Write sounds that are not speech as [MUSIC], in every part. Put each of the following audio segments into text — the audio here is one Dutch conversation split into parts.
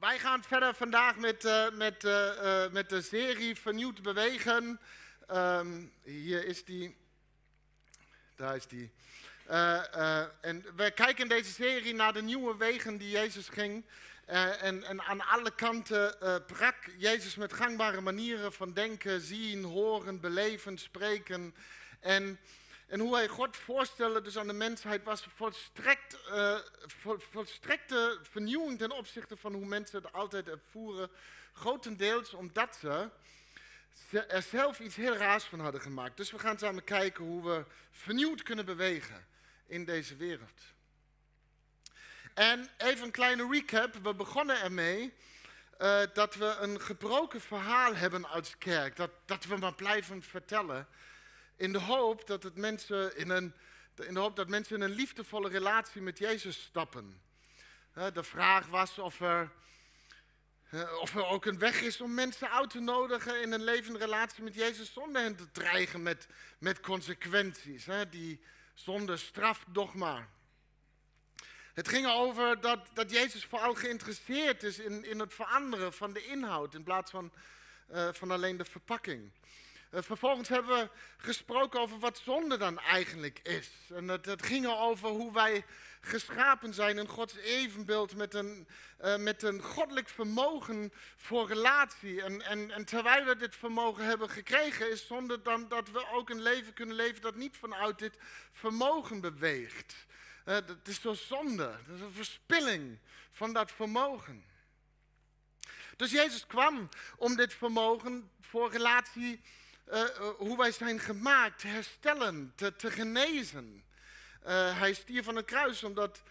Wij gaan verder vandaag met, uh, met, uh, met de serie Vernieuwd Bewegen. Um, hier is die. Daar is die. en we kijken in deze serie naar de nieuwe wegen die Jezus ging. En, en, aan alle kanten brak Jezus met gangbare manieren van denken, zien, horen, beleven, spreken. En en hoe hij God voorstelde dus aan de mensheid was volstrekt, uh, volstrekte vernieuwing ten opzichte van hoe mensen het altijd ervoeren. Grotendeels omdat ze er zelf iets heel raars van hadden gemaakt. Dus we gaan samen kijken hoe we vernieuwd kunnen bewegen in deze wereld. En even een kleine recap. We begonnen ermee uh, dat we een gebroken verhaal hebben als kerk. Dat, dat we maar blijven vertellen. In de hoop dat, het mensen in, een, in de hoop dat mensen in een liefdevolle relatie met Jezus stappen. De vraag was of er, of er ook een weg is om mensen uit te nodigen in een levende relatie met Jezus zonder hen te dreigen met, met consequenties. Die zonder strafdogma. Het ging over dat, dat Jezus vooral geïnteresseerd is in, in het veranderen van de inhoud in plaats van, uh, van alleen de verpakking. Eh, vervolgens hebben we gesproken over wat zonde dan eigenlijk is. En het ging over hoe wij geschapen zijn in Gods evenbeeld met een, uh, met een goddelijk vermogen voor relatie. En, en, en terwijl we dit vermogen hebben gekregen, is zonde dan dat we ook een leven kunnen leven dat niet vanuit dit vermogen beweegt. Uh, dat is zo zonde, dat is een verspilling van dat vermogen. Dus Jezus kwam om dit vermogen voor relatie uh, hoe wij zijn gemaakt, te herstellen, te, genezen. Uh, hij stierf van een kruis omdat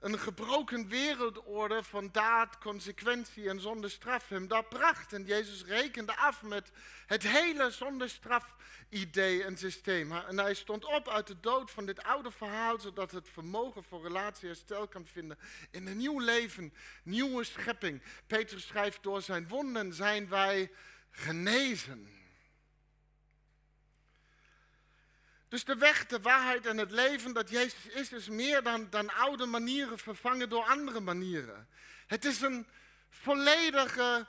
een gebroken wereldorde van daad, consequentie en zonder straf hem dat bracht. En Jezus rekende af met het hele zonder straf idee en systeem. En hij stond op uit de dood van dit oude verhaal, zodat het vermogen voor relatie herstel kan vinden in een nieuw leven, nieuwe schepping. Petrus schrijft, door zijn wonden zijn wij genezen. Dus de weg, de waarheid en het leven dat Jezus is, is meer dan, dan oude manieren vervangen door andere manieren. Het is een volledige,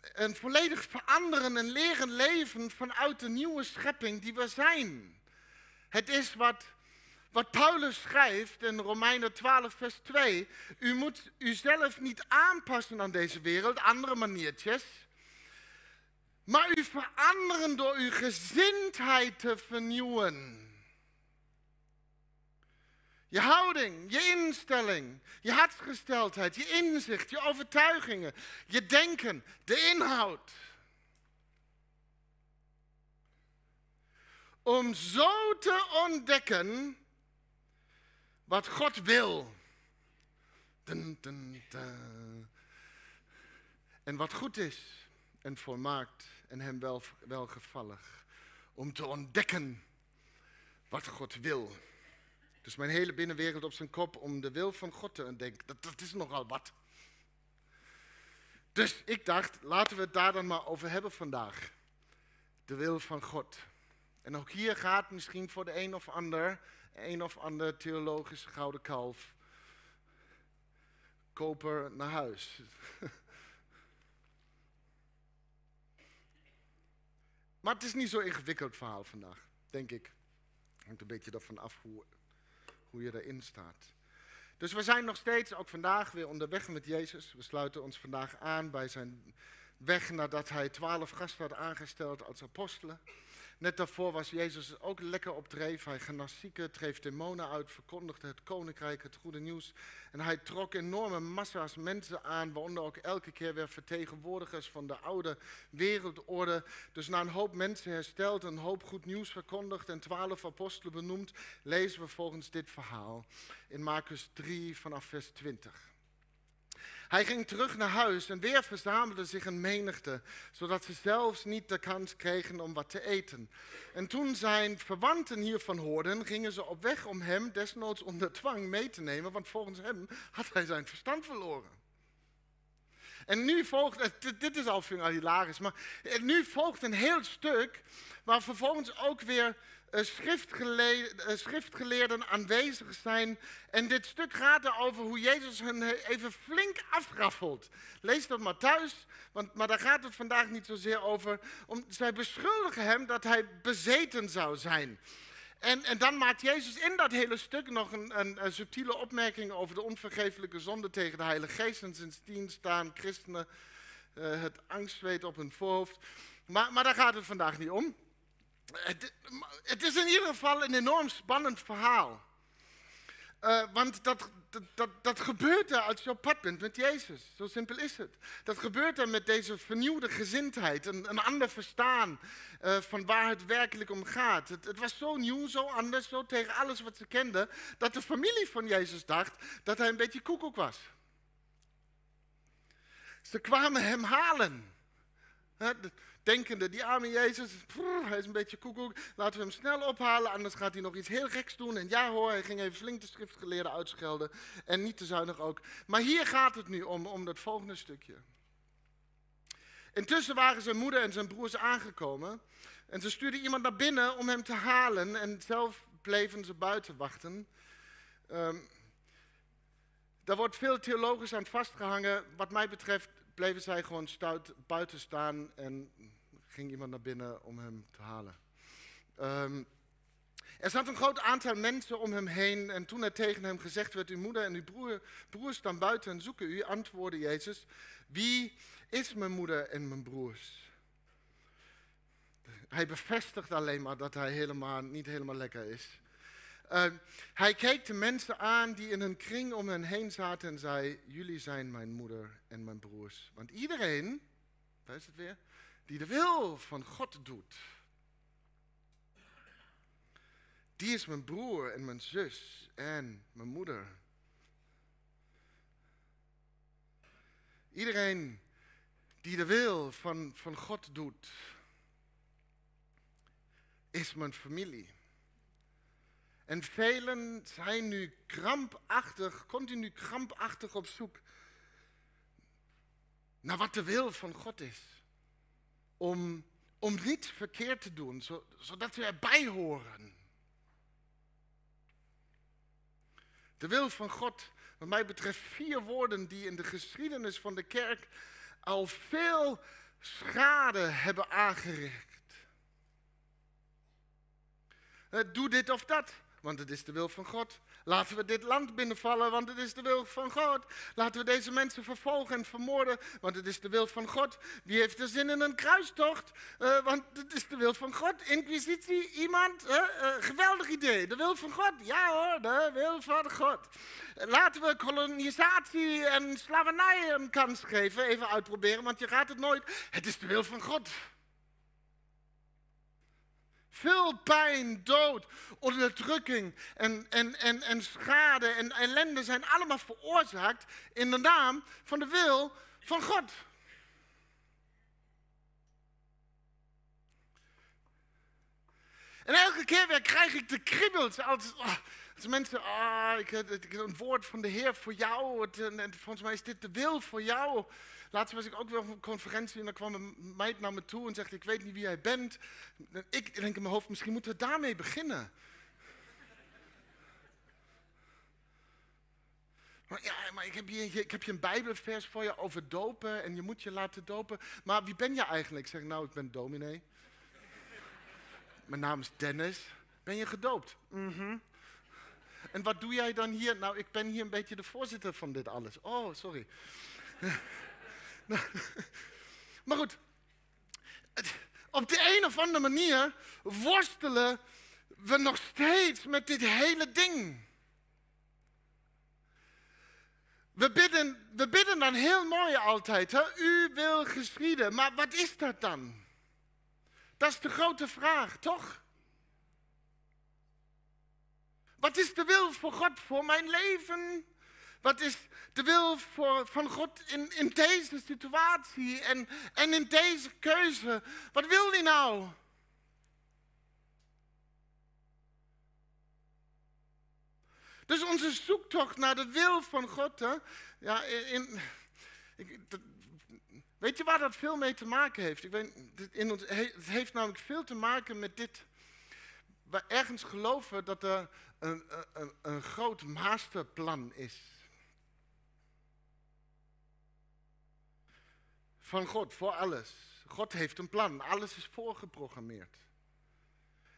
een volledig veranderen en leren leven vanuit de nieuwe schepping die we zijn. Het is wat, wat Paulus schrijft in Romeinen 12, vers 2. U moet uzelf niet aanpassen aan deze wereld, andere maniertjes. Maar u veranderen door uw gezindheid te vernieuwen. Je houding, je instelling, je hartsgesteldheid, je inzicht, je overtuigingen, je denken, de inhoud. Om zo te ontdekken wat God wil. En wat goed is en volmaakt en hem wel, welgevallig. Om te ontdekken wat God wil. Dus mijn hele binnenwereld op zijn kop om de wil van God te ontdekken. Dat, dat is nogal wat. Dus ik dacht, laten we het daar dan maar over hebben vandaag. De wil van God. En ook hier gaat misschien voor de een of ander, een of ander theologische gouden kalf, koper naar huis. [LAUGHS] Maar het is niet zo'n ingewikkeld verhaal vandaag, denk ik. Hangt een beetje ervan af hoe, hoe je erin staat. Dus we zijn nog steeds, ook vandaag, weer onderweg met Jezus. We sluiten ons vandaag aan bij zijn weg nadat hij twaalf gasten had aangesteld als apostelen. Net daarvoor was Jezus ook lekker op dreef. Hij genas zieken, dreef demonen uit, verkondigde het koninkrijk, het goede nieuws. En hij trok enorme massa's mensen aan, waaronder ook elke keer weer vertegenwoordigers van de oude wereldorde. Dus na een hoop mensen hersteld, een hoop goed nieuws verkondigd en twaalf apostelen benoemd, lezen we volgens dit verhaal in Marcus 3 vanaf vers 20. Hij ging terug naar huis en weer verzamelde zich een menigte, zodat ze zelfs niet de kans kregen om wat te eten. En toen zijn verwanten hiervan hoorden, gingen ze op weg om hem desnoods onder dwang mee te nemen, want volgens hem had hij zijn verstand verloren. En nu volgt, dit, is al hilarisch, maar nu volgt een heel stuk waar vervolgens ook weer schriftgeleerden, schriftgeleerden aanwezig zijn. En dit stuk gaat erover hoe Jezus hen even flink afraffelt. Lees dat maar thuis, want, maar daar gaat het vandaag niet zozeer over. Om, zij beschuldigen hem dat hij bezeten zou zijn. En, en, dan maakt Jezus in dat hele stuk nog een, een, subtiele opmerking over de onvergeeflijke zonde tegen de Heilige Geest. En sindsdien staan christenen uh, het angstzweet op hun voorhoofd. Maar, maar daar gaat het vandaag niet om. Het, is in ieder geval een enorm spannend verhaal. Uh, want dat, dat, dat, gebeurt er als je op pad bent met Jezus. Zo simpel is het. Dat gebeurt er met deze vernieuwde gezindheid. Een, een ander verstaan uh, van waar het werkelijk om gaat. Het, het, was zo nieuw, zo anders, zo tegen alles wat ze kenden. Dat de familie van Jezus dacht dat hij een beetje koekoek was. Ze kwamen hem halen denkende, die arme Jezus, hij is een beetje koekoek, laten we hem snel ophalen, anders gaat hij nog iets heel geks doen. En ja hoor, hij ging even flink de schriftgeleerden uitschelden en niet te zuinig ook. Maar hier gaat het nu om, om dat volgende stukje. Intussen waren zijn moeder en zijn broers aangekomen en ze stuurden iemand naar binnen om hem te halen en zelf bleven ze buiten wachten. Um, daar wordt veel theologisch aan vastgehangen. Wat mij betreft bleven zij gewoon stout buiten staan en ging iemand naar binnen om hem te halen. Um, er zat een groot aantal mensen om hem heen en toen er tegen hem gezegd werd, uw moeder en uw broer, broers staan buiten en zoeken u, antwoordde Jezus, wie is mijn moeder en mijn broers? Hij bevestigt alleen maar dat hij helemaal, niet helemaal lekker is. Uh, hij keek de mensen aan die in een kring om hen heen zaten en zei, jullie zijn mijn moeder en mijn broers. Want iedereen, daar is het weer, die de wil van God doet. Die is mijn broer en mijn zus en mijn moeder. Iedereen die de wil van, van God doet, is mijn familie. En velen zijn nu krampachtig, continu krampachtig op zoek naar wat de wil van God is om, om niet verkeerd te doen, zodat we erbij horen. De wil van God, wat mij betreft, vier woorden die in de geschiedenis van de kerk al veel schade hebben aangericht. Eh, doe dit of dat, want het is de wil van God. Laten we dit land binnenvallen, want het is de wil van God. Laten we deze mensen vervolgen en vermoorden, want het is de wil van God. Wie heeft er zin in een kruistocht? Uh, want het is de wil van God. Inquisitie, iemand? Uh, geweldig idee. De wil van God. Ja hoor, de wil van God. Laten we kolonisatie en slavernij een kans geven. Even uitproberen, want je gaat het nooit. Het is de wil van God. Veel pijn, dood, onderdrukking en, en, en, en schade en ellende zijn allemaal veroorzaakt in de naam van de wil van God. En elke keer weer krijg ik de kriebels als, oh, als mensen, ah, ik, ik, een woord van de Heer voor jou. En, volgens mij is dit de wil voor jou. Laatst was ik ook weer op een conferentie en dan kwam een meid naar me toe en zegt, ik weet niet wie jij bent. Ik denk in mijn hoofd, misschien moeten we daarmee beginnen. Maar ja, maar ik heb, ik heb hier een bijbelvers voor je over dopen en je moet je laten dopen. Maar wie ben je eigenlijk? Ik zeg, nou, ik ben dominee. Mijn naam is Dennis. Ben je gedoopt? Mhm. En wat doe jij dan hier? Nou, ik ben hier een beetje de voorzitter van dit alles. Oh, sorry. [LAUGHS] maar goed, op de een of andere manier worstelen we nog steeds met dit hele ding. We bidden, we bidden dan heel mooi altijd, u wil geschieden. Maar wat is dat dan? Dat is de grote vraag, toch? Wat is de wil voor God voor mijn leven? Wat is de wil van God in, in deze situatie en, in deze keuze? Wat wil hij nou? Dus onze zoektocht naar de wil van God, ja, in, Weet je waar dat veel mee te maken heeft? Ik weet, in ons, het heeft namelijk veel te maken met dit. We ergens geloven dat er een, een, een groot masterplan is. Van God voor alles. God heeft een plan. Alles is voorgeprogrammeerd.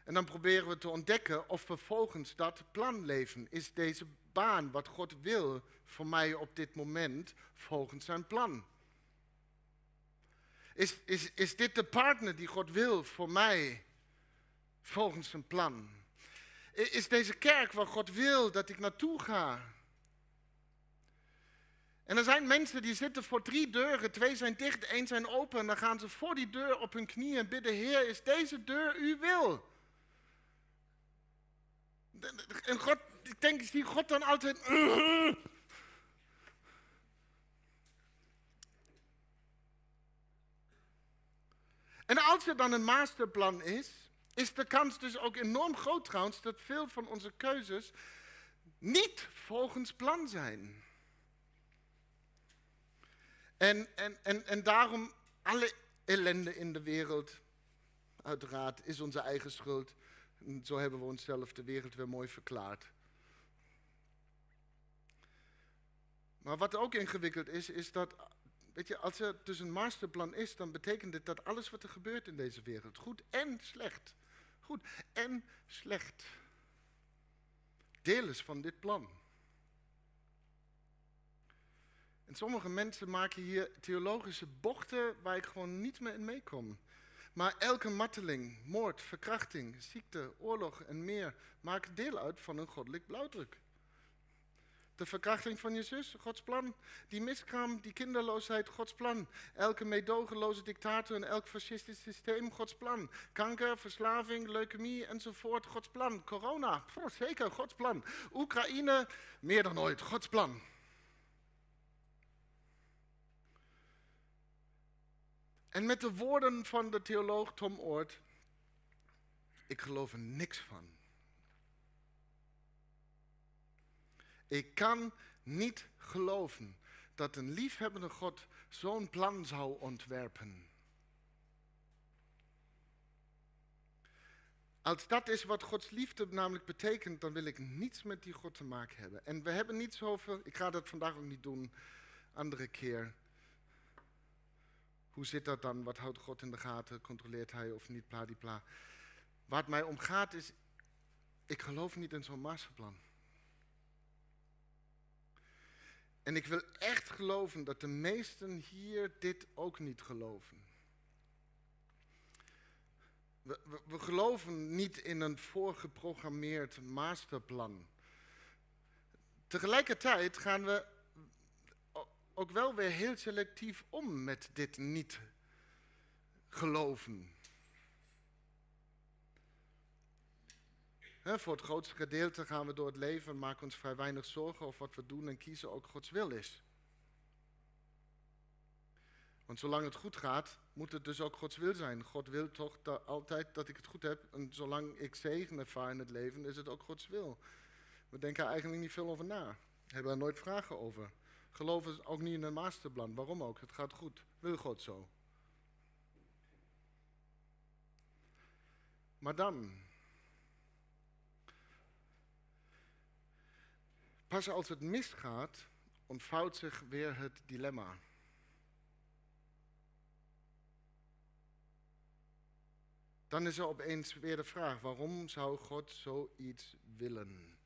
En dan proberen we te ontdekken of we volgens dat plan leven. Is deze baan wat God wil voor mij op dit moment volgens zijn plan? Is, is, is dit de partner die God wil voor mij volgens zijn plan? Is deze kerk waar God wil dat ik naartoe ga? En er zijn mensen die zitten voor drie deuren, twee zijn dicht, één zijn open. En dan gaan ze voor die deur op hun knieën en bidden, Heer, is deze deur uw wil? En God, ik denk, zie God dan altijd... En als er dan een masterplan is, is de kans dus ook enorm groot trouwens dat veel van onze keuzes niet volgens plan zijn. En, en, en, en daarom alle ellende in de wereld, uiteraard, is onze eigen schuld. Zo hebben we onszelf de wereld weer mooi verklaard. Maar wat ook ingewikkeld is, is dat Weet je, als er dus een masterplan is, dan betekent dit dat alles wat er gebeurt in deze wereld, goed en slecht, goed en slecht, deel is van dit plan. En sommige mensen maken hier theologische bochten waar ik gewoon niet meer in meekom. Maar elke marteling, moord, verkrachting, ziekte, oorlog en meer maken deel uit van een goddelijk blauwdruk. De verkrachting van je zus, Gods plan. Die miskraam, die kinderloosheid, Gods plan. Elke meedogenloze dictator en elk fascistisch systeem, Gods plan. Kanker, verslaving, leukemie enzovoort, Gods plan. Corona, zeker, Gods plan. Oekraïne, meer dan ooit, Gods plan. En met de woorden van de theoloog Tom Oort, ik geloof er niks van. Ik kan niet geloven dat een liefhebbende God zo'n plan zou ontwerpen. Als dat is wat Gods liefde namelijk betekent, dan wil ik niets met die God te maken hebben. En we hebben niet zoveel, ik ga dat vandaag ook niet doen, andere keer. Hoe zit dat dan? Wat houdt God in de gaten? Controleert hij of niet? Pladipla. Waar het mij om gaat is, ik geloof niet in zo'n masterplan. En ik wil echt geloven dat de meesten hier dit ook niet geloven. We, we, geloven niet in een voorgeprogrammeerd masterplan. Tegelijkertijd gaan we ook wel weer heel selectief om met dit niet geloven. voor het grootste gedeelte gaan we door het leven, maken ons vrij weinig zorgen of wat we doen en kiezen ook Gods wil is. Want zolang het goed gaat, moet het dus ook Gods wil zijn. God wil toch altijd dat ik het goed heb. En zolang ik zegen ervaar in het leven, is het ook Gods wil. We denken eigenlijk niet veel over na. Hebben er nooit vragen over. Geloven ook niet in een masterplan. Waarom ook? Het gaat goed. Wil God zo. Maar dan, Pas als het misgaat, ontvouwt zich weer het dilemma. Dan is er opeens weer de vraag: waarom zou God zoiets willen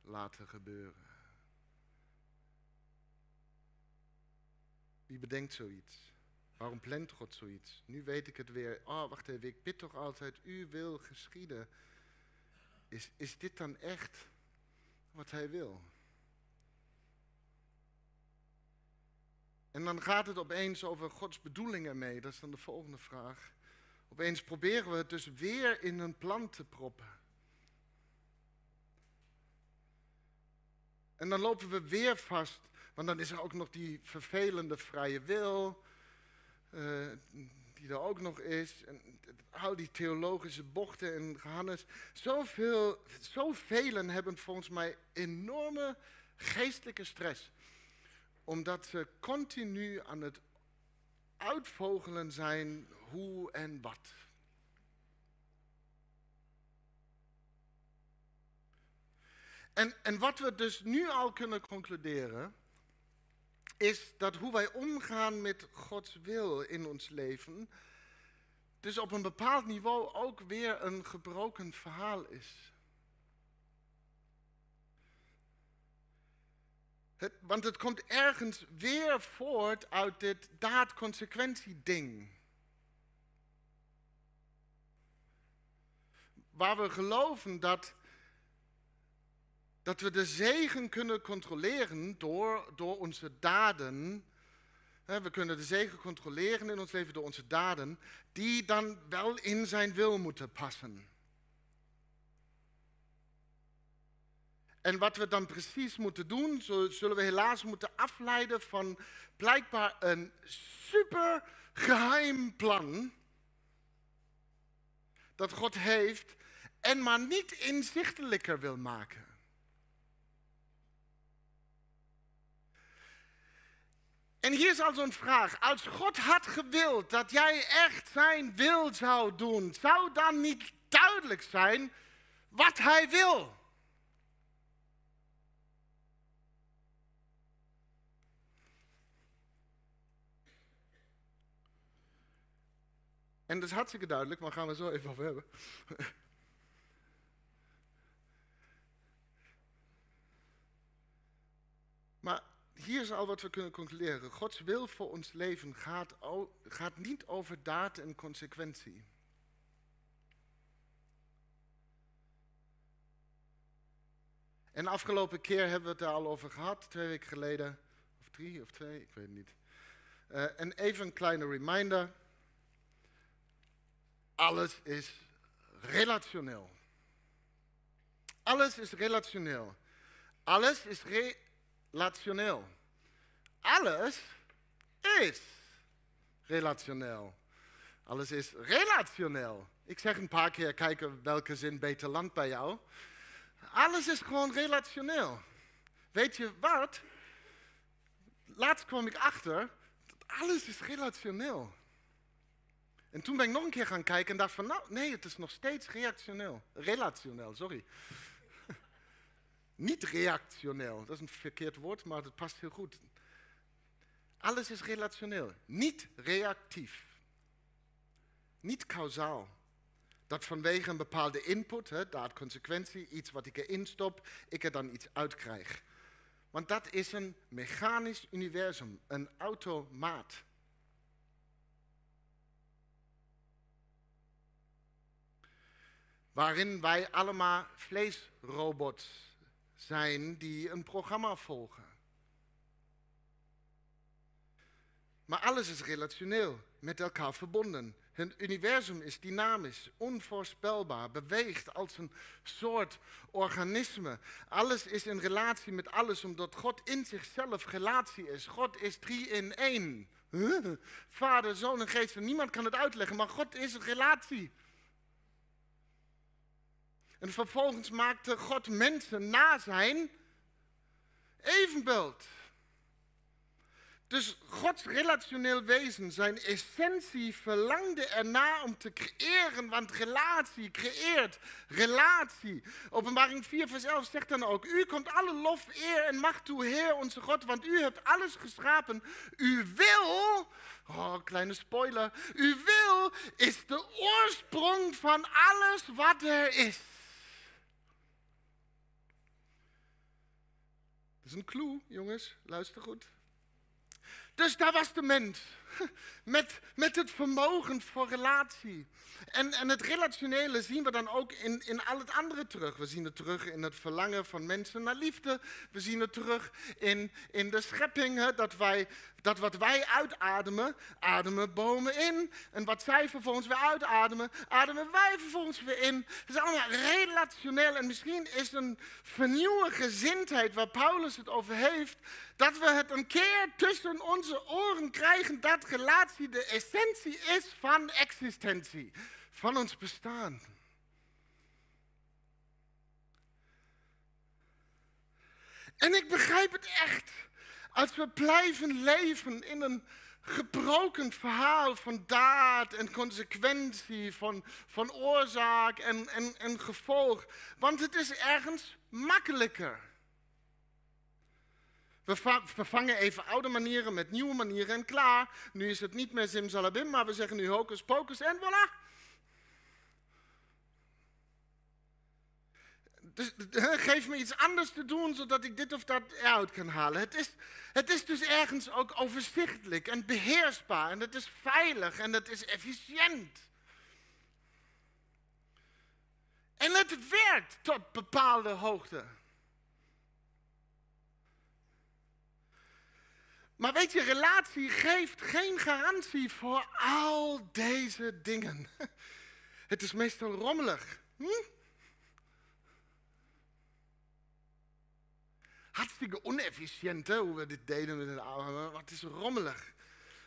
laten gebeuren? Wie bedenkt zoiets? Waarom plant God zoiets? Nu weet ik het weer. Oh, wacht even, ik bid toch altijd, u wil geschieden. Is, is dit dan echt wat hij wil? En dan gaat het opeens over Gods bedoelingen mee. Dat is dan de volgende vraag. Opeens proberen we het dus weer in een plan te proppen. En dan lopen we weer vast, want dan is er ook nog die vervelende vrije wil, uh, die er ook nog is. En al die theologische bochten en gehannes. Zoveel, zoveel hebben volgens mij enorme geestelijke stress omdat ze continu aan het uitvogelen zijn hoe en wat. En, en wat we dus nu al kunnen concluderen, is dat hoe wij omgaan met Gods wil in ons leven, dus op een bepaald niveau ook weer een gebroken verhaal is. Want het komt ergens weer voort uit dit daad-consequentie-ding. Waar we geloven dat, dat we de zegen kunnen controleren door, door onze daden. We kunnen de zegen controleren in ons leven door onze daden, die dan wel in zijn wil moeten passen. En wat we dan precies moeten doen, zullen we helaas moeten afleiden van blijkbaar een super geheim plan dat God heeft en maar niet inzichtelijker wil maken. En hier is al zo'n vraag. Als God had gewild dat jij echt zijn wil zou doen, zou dan niet duidelijk zijn wat hij wil? En dat is hartstikke duidelijk, maar gaan we zo even over hebben. maar hier is al wat we kunnen concluderen. Gods wil voor ons leven gaat, gaat niet over daad en consequentie. En de afgelopen keer hebben we het er al over gehad, twee weken geleden, of drie of twee, ik weet het niet. Uh, en even een kleine reminder. Alles is relationeel. Alles is relationeel. Alles is relationeel. Alles is relationeel. Alles is relationeel. Ik zeg een paar keer kijken welke zin beter landt bij jou. Alles is gewoon relationeel. Weet je wat? Laatst kwam ik achter dat alles is relationeel. En toen ben ik nog een keer gaan kijken en dacht van, nou nee, het is nog steeds reactioneel. Relationeel, sorry. Niet reactioneel, dat is een verkeerd woord, maar het past heel goed. Alles is relationeel, niet reactief. Niet kausaal. Dat vanwege een bepaalde input, hè, daad consequentie, iets wat ik erin stop, ik er dan iets uitkrijg. Want dat is een mechanisch universum, een automaat. waarin wij allemaal vleesrobots zijn die een programma volgen. Maar alles is relationeel, met elkaar verbonden. Het universum is dynamisch, onvoorspelbaar, beweegt als een soort organisme. Alles is in relatie met alles, omdat God in zichzelf relatie is. God is drie in één. Vader, Zoon en Geest. Niemand kan het uitleggen, maar God is een relatie. En vervolgens maakte God mensen na zijn evenbeeld. Dus Gods relationeel wezen, zijn essentie verlangde erna om te creëren, want relatie creëert relatie. Openbaring 4 vers 11 zegt dan ook, u komt alle lof, eer en macht toe, Heer onze God, want u hebt alles geschapen. U wil, oh kleine spoiler, uw wil is de oorsprong van alles wat er is. Is een clue, jongens, luister goed. Dus daar was de mens. [LAUGHS] Met, met het vermogen voor relatie. En, en het relationele zien we dan ook in, in al het andere terug. We zien het terug in het verlangen van mensen naar liefde. We zien het terug in, in de schepping. dat, wij, dat wat wij uitademen, ademen bomen in. En wat zij vervolgens weer uitademen, ademen wij vervolgens weer in. Het is allemaal relationeel. En misschien is een vernieuwde gezindheid waar Paulus het over heeft. Dat we het een keer tussen onze oren krijgen dat relatie de essentie is van existentie, van ons bestaan. En ik begrijp het echt. Als we blijven leven in een gebroken verhaal van daad en consequentie, van, van oorzaak en, en, en gevolg. Want het is ergens makkelijker. We vervangen even oude manieren met nieuwe manieren en klaar. Nu is het niet meer simsalabim, maar we zeggen nu hocus pocus en voilà. Dus geef me iets anders te doen, zodat ik dit of dat eruit kan halen. Het is, het is dus ergens ook overzichtelijk en beheersbaar. En het is veilig en het is efficiënt. En het werkt tot bepaalde hoogte. Maar weet je, relatie geeft geen garantie voor al deze dingen. [LAUGHS] Het is meestal rommelig. Hm? hartstikke onefficiënt hoe we dit deden met het oude. Het is rommelig.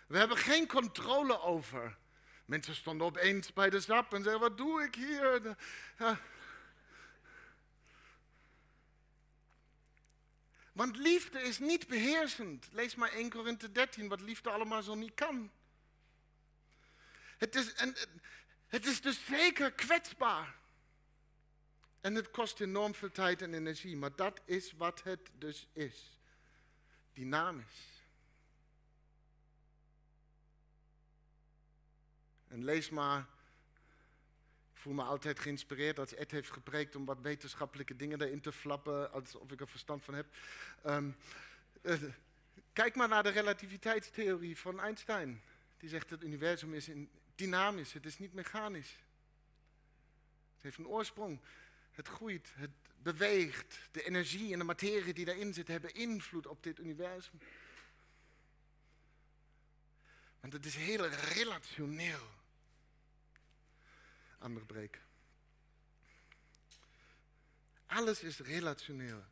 We hebben geen controle over. Mensen stonden opeens bij de zap en zeiden, wat doe ik hier? Want liefde is niet beheersend. Lees maar 1 Korinthe 13, wat liefde allemaal zo niet kan. Het is, en, het is dus zeker kwetsbaar. En het kost enorm veel tijd en energie, maar dat is wat het dus is. Dynamisch. En lees maar. Voel me altijd geïnspireerd als Ed heeft gepreekt om wat wetenschappelijke dingen erin te flappen, alsof ik er verstand van heb. Ehm, eh, kijk maar naar de relativiteitstheorie van Einstein. Die zegt dat het universum is dynamisch, het is niet mechanisch. Het heeft een oorsprong. Het groeit, het beweegt. De energie en de materie die daarin zit hebben invloed op dit universum. Want het is heel relationeel. Andere breek. Alles is relationeel.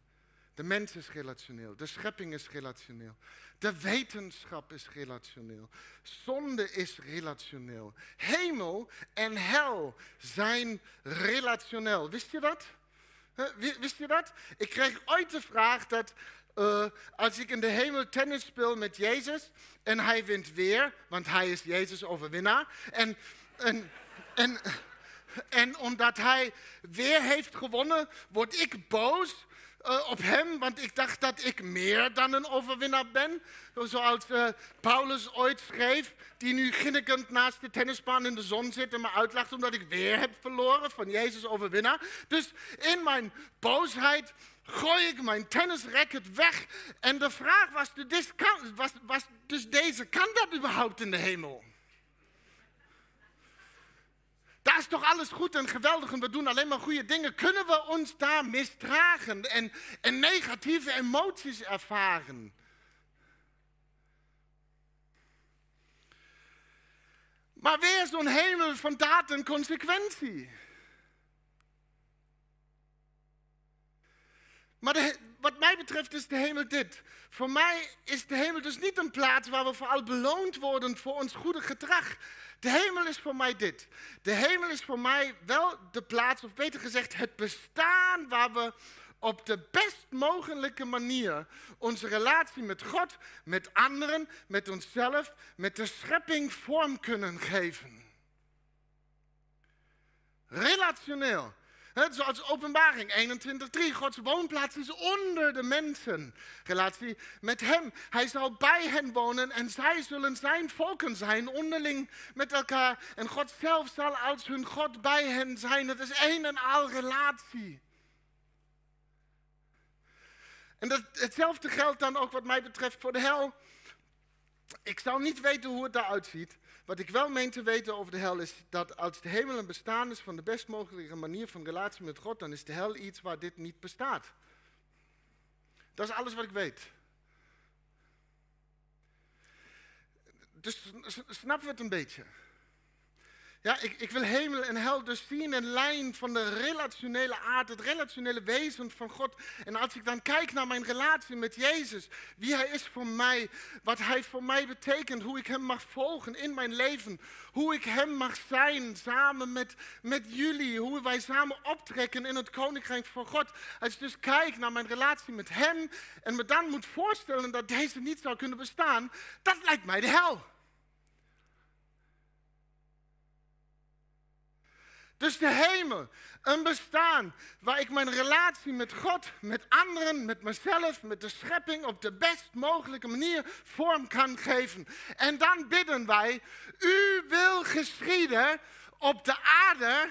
De mens is relationeel. De schepping is relationeel. De wetenschap is relationeel. Zonde is relationeel. Hemel en hel zijn relationeel. Wist je dat? Wist je dat? Ik kreeg ooit de vraag dat uh, als ik in de hemel tennis speel met Jezus en hij wint weer, want hij is Jezus overwinnaar. En, en, en, en omdat hij weer heeft gewonnen, word ik boos uh, op hem, want ik dacht dat ik meer dan een overwinnaar ben. Zoals uh, Paulus ooit schreef, die nu ginnikend naast de tennisbaan in de zon zit en me uitlacht omdat ik weer heb verloren van Jezus overwinnaar. Dus in mijn boosheid gooi ik mijn tennisracket weg. En de vraag was, dus, was, was dus deze, kan dat überhaupt in de hemel? Daar is toch alles goed en geweldig en we doen alleen maar goede dingen. Kunnen we ons daar misdragen en, en negatieve emoties ervaren? Maar weer zo'n hemel van daad en consequentie. Maar de, wat mij betreft is de hemel dit. Voor mij is de hemel dus niet een plaats waar we vooral beloond worden voor ons goede gedrag. De hemel is voor mij dit. De hemel is voor mij wel de plaats, of beter gezegd, het bestaan waar we op de best mogelijke manier onze relatie met God, met anderen, met onszelf, met de schepping vorm kunnen geven. Relationeel. Zoals openbaring 21.3. Gods woonplaats is onder de mensen. Relatie met hem. Hij zal bij hen wonen en zij zullen zijn volken zijn. Onderling met elkaar. En God zelf zal als hun God bij hen zijn. Het is een en al relatie. En hetzelfde geldt dan ook wat mij betreft voor de hel. Ik zou niet weten hoe het eruit ziet. Wat ik wel meen te weten over de hel is dat als de hemel een bestaan is van de best mogelijke manier van relatie met God, dan is de hel iets waar dit niet bestaat. Dat is alles wat ik weet. Dus snappen we het een beetje? Ja, ik, ik, wil hemel en hel dus zien in lijn van de relationele aard, het relationele wezen van God. En als ik dan kijk naar mijn relatie met Jezus, wie Hij is voor mij, wat Hij voor mij betekent, hoe ik Hem mag volgen in mijn leven, hoe ik Hem mag zijn samen met, met jullie, hoe wij samen optrekken in het Koninkrijk van God. Als ik dus kijk naar mijn relatie met Hem en me dan moet voorstellen dat deze niet zou kunnen bestaan, dat lijkt mij de hel. Dus de hemel, een bestaan waar ik mijn relatie met God, met anderen, met mezelf, met de schepping op de best mogelijke manier vorm kan geven. En dan bidden wij, u wil geschieden op de aarde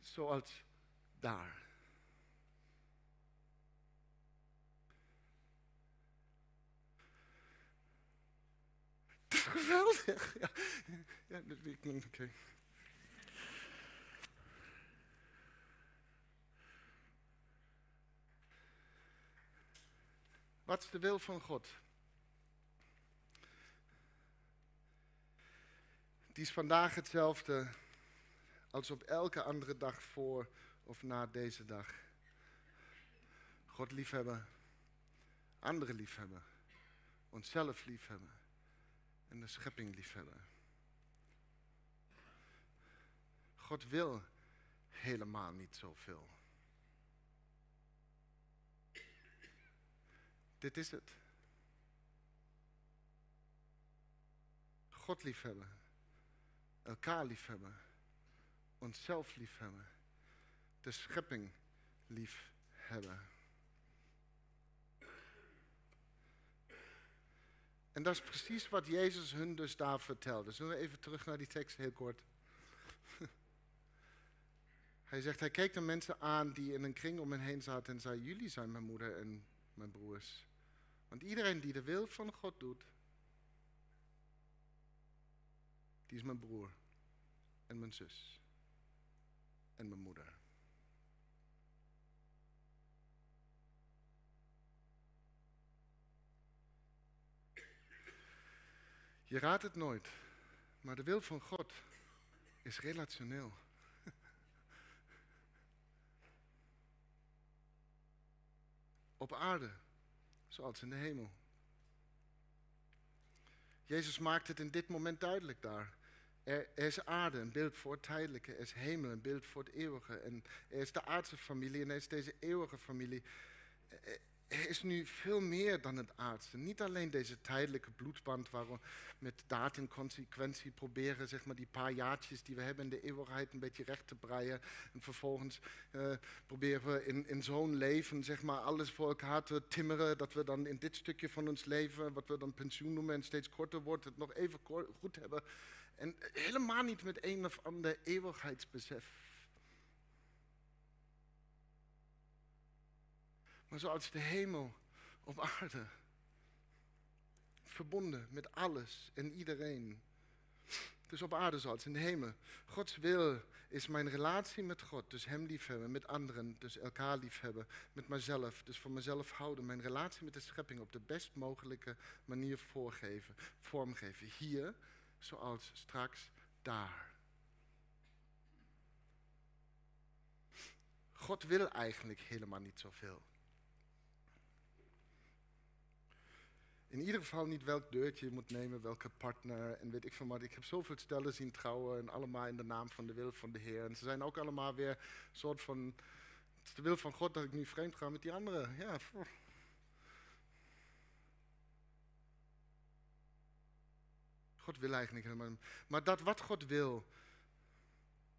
zoals daar. Dat is geweldig. Ja, ja dat Oké. Wat is de wil van God? Die is vandaag hetzelfde als op elke andere dag voor of na deze dag. God liefhebben, anderen liefhebben, onszelf liefhebben en de schepping liefhebben. God wil helemaal niet zoveel. Dit is het. God liefhebben, elkaar liefhebben, onszelf liefhebben, de schepping liefhebben. En dat is precies wat Jezus hun dus daar vertelde. Zullen we even terug naar die tekst heel kort? [LAUGHS] Hij zegt, hij keek de mensen aan die in een kring om hen heen zaten en zei, jullie zijn mijn moeder en mijn broers. Want iedereen die de wil van God doet, die is mijn broer en mijn zus en mijn moeder. Je raadt het nooit, maar de wil van God is relationeel. [LAUGHS] Op aarde, zoals in de hemel. Jezus maakt het in dit moment duidelijk daar. Er, is aarde, een beeld voor het tijdelijke. Er is hemel, een beeld voor het eeuwige. En er is de aardse familie en er is deze eeuwige familie er is nu veel meer dan het aardse. Niet alleen deze tijdelijke bloedband waar we met daad proberen zeg maar, die paar jaartjes die we hebben in de eeuwigheid een beetje recht te breien. En vervolgens uh, proberen we in, in zo'n leven zeg maar, alles voor elkaar te timmeren. Dat we dan in dit stukje van ons leven, wat we dan pensioen noemen en steeds korter wordt, het nog even goed hebben. En helemaal niet met een of ander eeuwigheidsbesef. Maar zoals de hemel op aarde. Verbonden met alles en iedereen. Dus op aarde zoals in de hemel. Gods wil is mijn relatie met God, dus Hem liefhebben, met anderen, dus elkaar liefhebben, met mezelf, dus voor mezelf houden, mijn relatie met de schepping op de best mogelijke manier voorgeven, vormgeven. Hier, zoals straks daar. God wil eigenlijk helemaal niet zoveel. In ieder geval niet welk deurtje je moet nemen, welke partner en weet ik veel wat. Ik heb zoveel stellen zien trouwen en allemaal in de naam van de wil van de Heer. En ze zijn ook allemaal weer een soort van, het is de wil van God dat ik nu vreemd ga met die anderen. Ja, God wil eigenlijk helemaal. Maar dat wat God wil,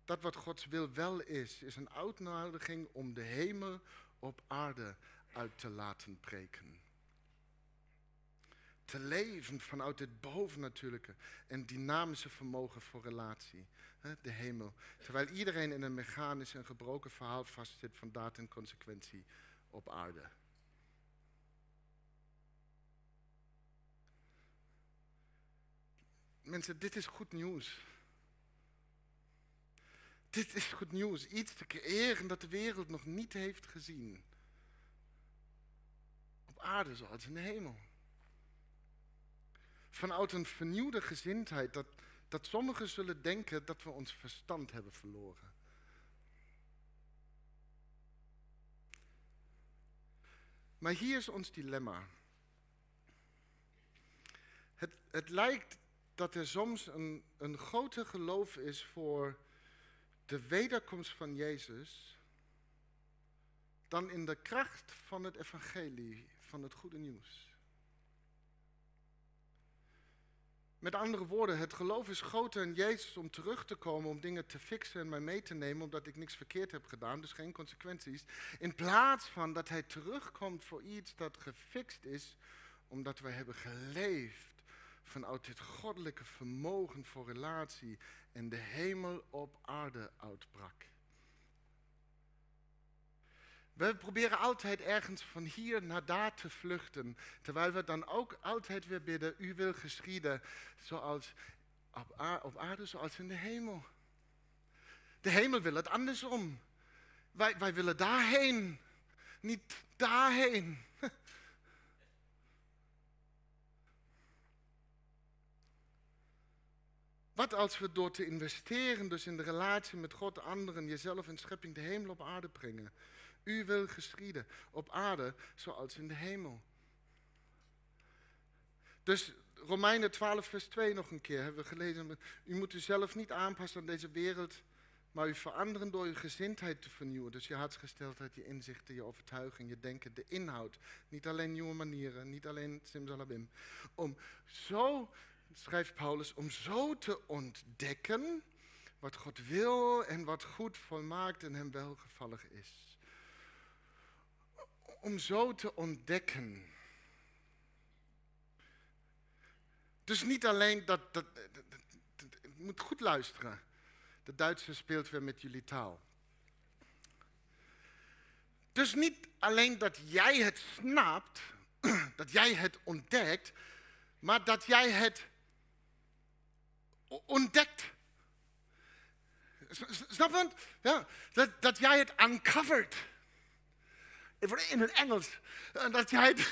dat wat Gods wil wel is, is een uitnodiging om de hemel op aarde uit te laten preken te leven vanuit het bovennatuurlijke en dynamische vermogen voor relatie. De hemel. Terwijl iedereen in een mechanisch en gebroken verhaal vastzit van daad en consequentie op aarde. Mensen, dit is goed nieuws. Dit is goed nieuws. Iets te creëren dat de wereld nog niet heeft gezien. Op aarde zoals in de hemel vanuit een vernieuwde gezindheid dat, dat sommigen zullen denken dat we ons verstand hebben verloren. Maar hier is ons dilemma. Het, het lijkt dat er soms een, een groter geloof is voor de wederkomst van Jezus dan in de kracht van het evangelie, van het goede nieuws. Met andere woorden, het geloof is groter in Jezus om terug te komen, om dingen te fixen en mij mee te nemen, omdat ik niks verkeerd heb gedaan, dus geen consequenties. In plaats van dat Hij terugkomt voor iets dat gefixt is, omdat wij hebben geleefd vanuit dit goddelijke vermogen voor relatie en de hemel op aarde uitbrak. We proberen altijd ergens van hier naar daar te vluchten, terwijl we dan ook altijd weer bidden, u wil geschieden zoals op aarde, zoals in de hemel. De hemel wil het andersom. Wij, wij willen daarheen, niet daarheen. [LAUGHS] Wat als we door te investeren, dus in de relatie met God, anderen, jezelf en schepping, de hemel op aarde brengen? U wil geschieden op aarde zoals in de hemel. Dus Romeinen 12, vers 2 nog een keer hebben we gelezen. U moet uzelf niet aanpassen aan deze wereld, maar u veranderen door uw gezindheid te vernieuwen. Dus je hartsgesteldheid, je inzichten, je overtuiging, je denken, de inhoud. Niet alleen nieuwe manieren, niet alleen simsalabim. Om zo, schrijft Paulus, om zo te ontdekken wat God wil en wat goed, volmaakt en hem welgevallig is om zo te ontdekken. Dus niet alleen dat, dat, moet goed luisteren. De Duitse speelt weer met jullie taal. Dus niet alleen dat jij het snapt, [CLEARS THROAT] dat jij het ontdekt, maar dat jij het ontdekt. Snap je? Ja, dat, dat jij het uncovert in het Engels, eh, dat jij het,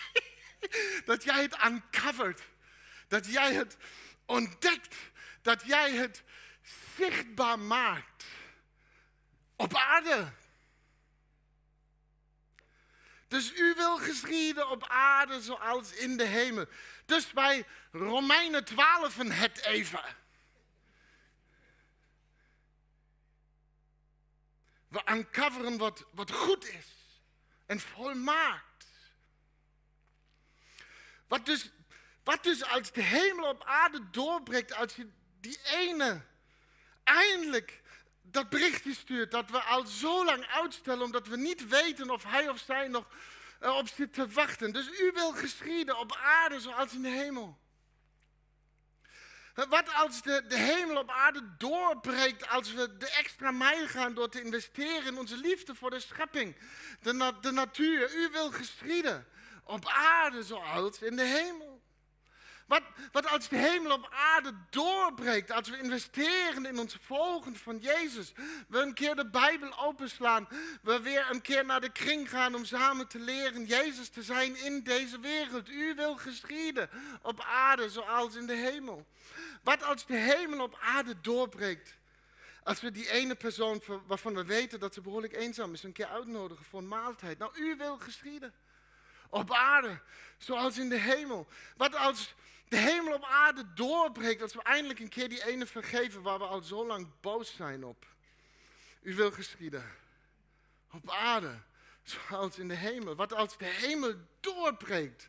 [LAUGHS] dat jij het uncovert. Dat jij het ontdekt. Dat jij het zichtbaar maakt. Op aarde. Dus u wil geschieden op aarde zoals in de hemel. Dus bij Romeinen 12 het even. We uncoveren wat, wat goed is en volmaakt. Wat dus, wat dus als de hemel op aarde doorbreekt, als je die ene eindelijk dat berichtje stuurt dat we al zo lang uitstellen omdat we niet weten of hij of zij nog op zit te wachten. Dus u wil geschieden op aarde zoals in de hemel. Wat als de, de hemel op aarde doorbreekt als we de extra mijl gaan door te investeren in onze liefde voor de schepping, de, de natuur. U wil geschieden op aarde zoals in de hemel. Wat, wat als de hemel op aarde doorbreekt, als we investeren in ons volgen van Jezus, we een keer de Bijbel openslaan, we weer een keer naar de kring gaan om samen te leren Jezus te zijn in deze wereld. U wil geschieden op aarde zoals in de hemel. Wat als de hemel op aarde doorbreekt? Als we die ene persoon waarvan we weten dat ze behoorlijk eenzaam is, een keer uitnodigen voor een maaltijd. Nou, u wil geschieden. Op aarde, zoals in de hemel. Wat als de hemel op aarde doorbreekt, als we eindelijk een keer die ene vergeven waar we al zo lang boos zijn op. U wil geschieden. Op aarde, zoals in de hemel. Wat als de hemel doorbreekt?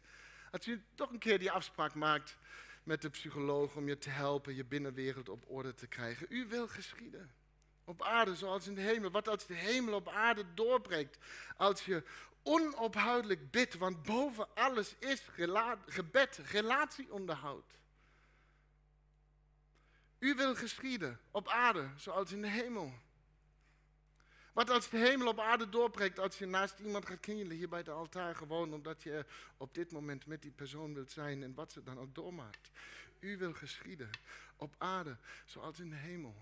Als u toch een keer die afspraak maakt met de psycholoog om je te helpen je binnenwereld op orde te krijgen. U wil geschieden. Op aarde zoals in de hemel. Wat als de hemel op aarde doorbreekt? Als je onophoudelijk bidt, want boven alles is gebed, relatieonderhoud. U wil geschieden op aarde zoals in de hemel. Wat als de hemel op aarde doorbreekt als je naast iemand gaat knielen hier bij het altaar gewoon omdat je op dit moment met die persoon wilt zijn en wat ze dan ook doormaakt. U wil geschieden op aarde zoals in de hemel.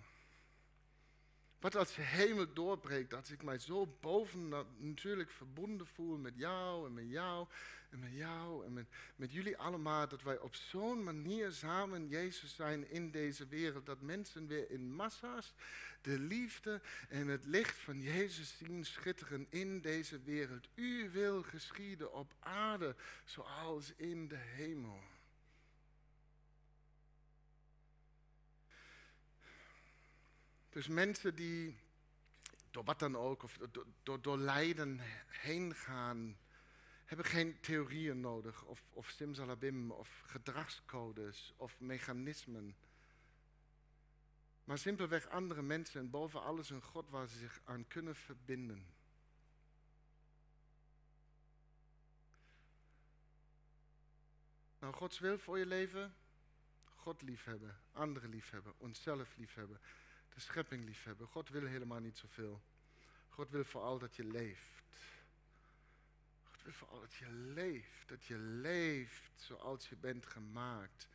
Wat als de hemel doorbreekt, dat ik mij zo boven natuurlijk verbonden voel met jou en met jou en met jou en met, met jullie allemaal, dat wij op zo'n manier samen Jezus zijn in deze wereld, dat mensen weer in massa's de liefde en het licht van Jezus zien schitteren in deze wereld. U wil geschieden op aarde zoals in de hemel. Dus mensen die door wat dan ook, of door, door, lijden heen gaan, hebben geen theorieën nodig, of, of simsalabim, of gedragscodes, of mechanismen. Maar simpelweg andere mensen en boven alles een God waar ze zich aan kunnen verbinden. Nou, Gods wil voor je leven, God liefhebben, anderen liefhebben, onszelf liefhebben, de schepping liefhebben. God wil helemaal niet zoveel. God wil vooral dat je leeft. God wil vooral dat je leeft, dat je leeft zoals je bent gemaakt.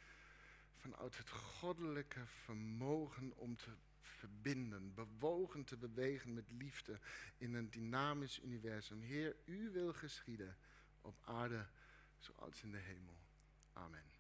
Vanuit het goddelijke vermogen om te verbinden, bewogen te bewegen met liefde in een dynamisch universum. Heer, u wil geschieden op aarde zoals in de hemel. Amen.